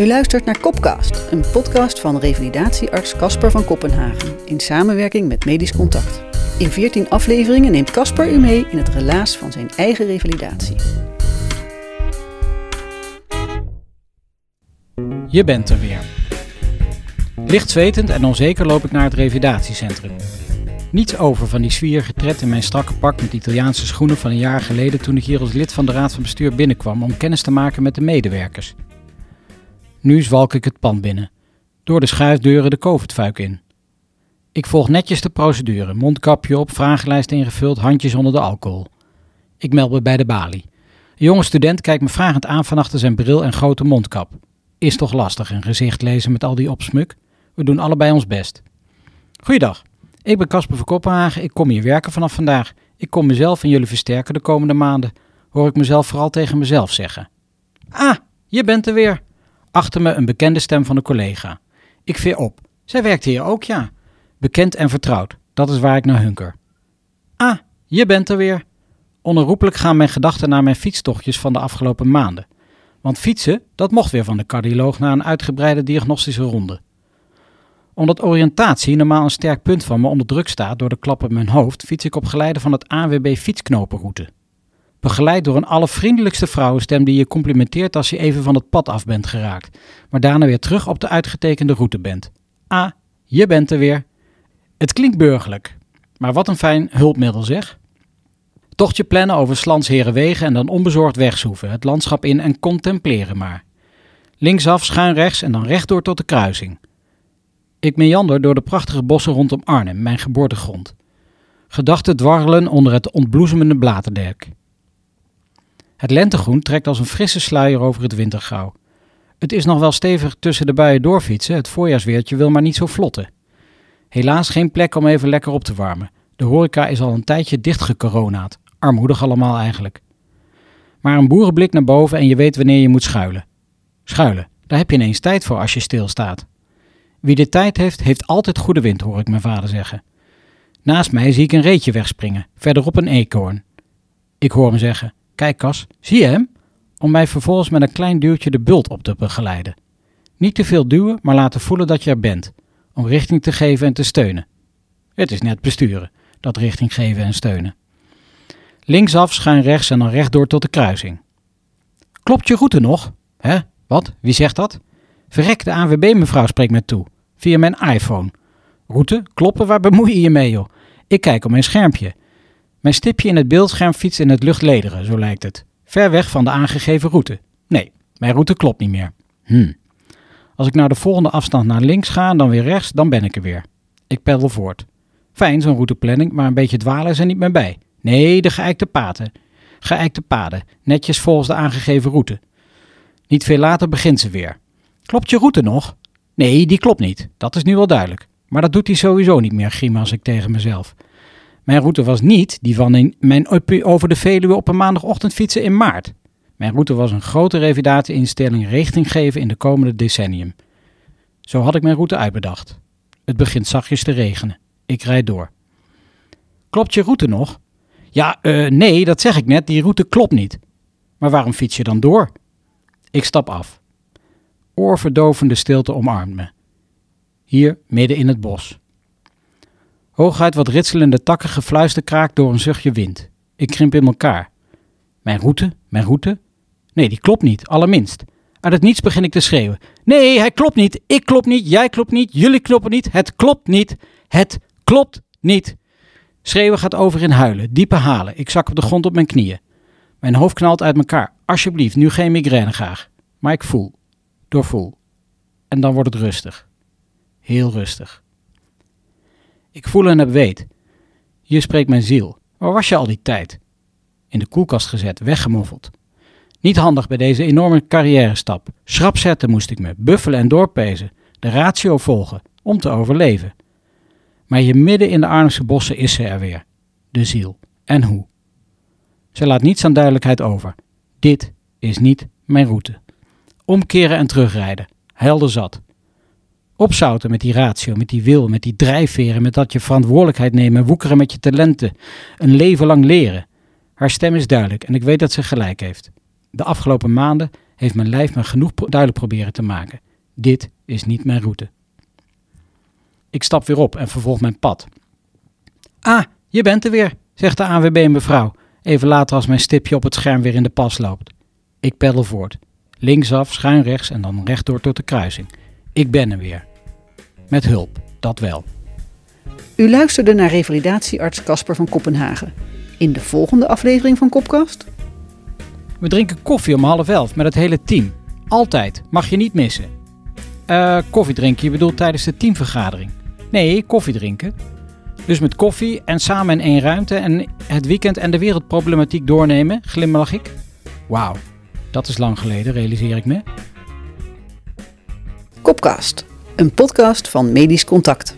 U luistert naar Kopcast, een podcast van revalidatiearts Casper van Kopenhagen in samenwerking met Medisch Contact. In 14 afleveringen neemt Casper u mee in het relaas van zijn eigen revalidatie. Je bent er weer. Licht zwetend en onzeker loop ik naar het revalidatiecentrum. Niets over van die zwierige tred in mijn strakke pak met Italiaanse schoenen van een jaar geleden toen ik hier als lid van de raad van bestuur binnenkwam om kennis te maken met de medewerkers. Nu zwalk ik het pand binnen, door de schuifdeuren de COVID-fuik in. Ik volg netjes de procedure, mondkapje op, vragenlijst ingevuld, handjes onder de alcohol. Ik meld me bij de balie. Een jonge student kijkt me vragend aan van achter zijn bril en grote mondkap. Is toch lastig een gezicht lezen met al die opsmuk? We doen allebei ons best. Goeiedag, ik ben Casper van Kopenhagen. Ik kom hier werken vanaf vandaag. Ik kom mezelf en jullie versterken de komende maanden. Hoor ik mezelf vooral tegen mezelf zeggen. Ah, je bent er weer. Achter me een bekende stem van een collega. Ik veer op. Zij werkt hier ook, ja. Bekend en vertrouwd. Dat is waar ik naar hunker. Ah, je bent er weer. Onherroepelijk gaan mijn gedachten naar mijn fietstochtjes van de afgelopen maanden. Want fietsen, dat mocht weer van de cardioloog na een uitgebreide diagnostische ronde. Omdat oriëntatie normaal een sterk punt van me onder druk staat door de klap op mijn hoofd, fiets ik op geleide van het AWB fietsknopenroute. Begeleid door een allervriendelijkste vrouwenstem die je complimenteert als je even van het pad af bent geraakt, maar daarna weer terug op de uitgetekende route bent. Ah, je bent er weer. Het klinkt burgerlijk, maar wat een fijn hulpmiddel zeg. Tochtje plannen over Slans Herenwegen en dan onbezorgd wegzoeven, het landschap in en contempleren maar. Linksaf, schuin rechts en dan rechtdoor tot de kruising. Ik meander door de prachtige bossen rondom Arnhem, mijn geboortegrond. Gedachten dwarrelen onder het ontbloesemende blaterdek. Het lentegroen trekt als een frisse sluier over het wintergrauw. Het is nog wel stevig tussen de buien doorfietsen, het voorjaarsweertje wil maar niet zo vlotten. Helaas geen plek om even lekker op te warmen. De horeca is al een tijdje dichtgecoronaat. Armoedig allemaal eigenlijk. Maar een boerenblik naar boven en je weet wanneer je moet schuilen. Schuilen, daar heb je ineens tijd voor als je stilstaat. Wie de tijd heeft, heeft altijd goede wind, hoor ik mijn vader zeggen. Naast mij zie ik een reetje wegspringen, verderop een eekhoorn. Ik hoor hem zeggen: Kijk, Kas, zie je hem? Om mij vervolgens met een klein duwtje de bult op te begeleiden. Niet te veel duwen, maar laten voelen dat je er bent. Om richting te geven en te steunen. Het is net besturen, dat richting geven en steunen. Linksaf, schuin rechts en dan rechtdoor tot de kruising. Klopt je route nog? Hè? Wat? Wie zegt dat? Verrek, de ANWB mevrouw spreekt me toe. Via mijn iPhone. Route? Kloppen? Waar bemoei je je mee, joh? Ik kijk op mijn schermpje. Mijn stipje in het beeldscherm fietst in het luchtlederen, zo lijkt het. Ver weg van de aangegeven route. Nee, mijn route klopt niet meer. Hm. Als ik naar de volgende afstand naar links ga en dan weer rechts, dan ben ik er weer. Ik peddel voort. Fijn, zo'n routeplanning, maar een beetje dwalen is er niet meer bij. Nee, de geëikte paden. Geëikte paden, netjes volgens de aangegeven route. Niet veel later begint ze weer. Klopt je route nog? Nee, die klopt niet. Dat is nu wel duidelijk. Maar dat doet hij sowieso niet meer, grimas ik tegen mezelf. Mijn route was niet die van mijn over de Veluwe op een maandagochtend fietsen in maart. Mijn route was een grote revalidatieinstelling richting geven in de komende decennium. Zo had ik mijn route uitbedacht. Het begint zachtjes te regenen. Ik rijd door. Klopt je route nog? Ja, uh, nee, dat zeg ik net, die route klopt niet. Maar waarom fiets je dan door? Ik stap af. Oorverdovende stilte omarmt me. Hier midden in het bos. Hooguit wat ritselende takken gefluister kraakt door een zuchtje wind. Ik krimp in elkaar. Mijn route, mijn route? Nee, die klopt niet, allerminst. Uit het niets begin ik te schreeuwen. Nee, hij klopt niet, ik klop niet, jij klopt niet, jullie kloppen niet, het klopt niet, het klopt niet. Schreeuwen gaat over in huilen, diepe halen. Ik zak op de grond op mijn knieën. Mijn hoofd knalt uit elkaar. Alsjeblieft, nu geen migraine graag. Maar ik voel, doorvoel. En dan wordt het rustig. Heel rustig. Ik voel en heb weet. Hier spreekt mijn ziel. Waar was je al die tijd? In de koelkast gezet, weggemoffeld. Niet handig bij deze enorme carrière stap. Schrap zetten moest ik me, buffelen en doorpezen, de ratio volgen, om te overleven. Maar hier midden in de Arnhemse bossen is ze er weer. De ziel. En hoe? Ze laat niets aan duidelijkheid over. Dit is niet mijn route. Omkeren en terugrijden. Helder zat. Opzouten met die ratio, met die wil, met die drijfveren, met dat je verantwoordelijkheid nemen, woekeren met je talenten, een leven lang leren. Haar stem is duidelijk en ik weet dat ze gelijk heeft. De afgelopen maanden heeft mijn lijf me genoeg duidelijk proberen te maken. Dit is niet mijn route. Ik stap weer op en vervolg mijn pad. Ah, je bent er weer, zegt de AWB mevrouw, even later als mijn stipje op het scherm weer in de pas loopt. Ik peddel voort. Linksaf, schuin rechts en dan rechtdoor tot de kruising. Ik ben er weer. Met hulp, dat wel. U luisterde naar revalidatiearts Casper van Kopenhagen. In de volgende aflevering van Kopkast. We drinken koffie om half elf met het hele team. Altijd, mag je niet missen. Eh, koffie drinken, je bedoelt tijdens de teamvergadering? Nee, koffie drinken. Dus met koffie en samen in één ruimte en het weekend en de wereldproblematiek doornemen, glimlach ik. Wauw, dat is lang geleden, realiseer ik me. Kopkast, een podcast van Medisch Contact.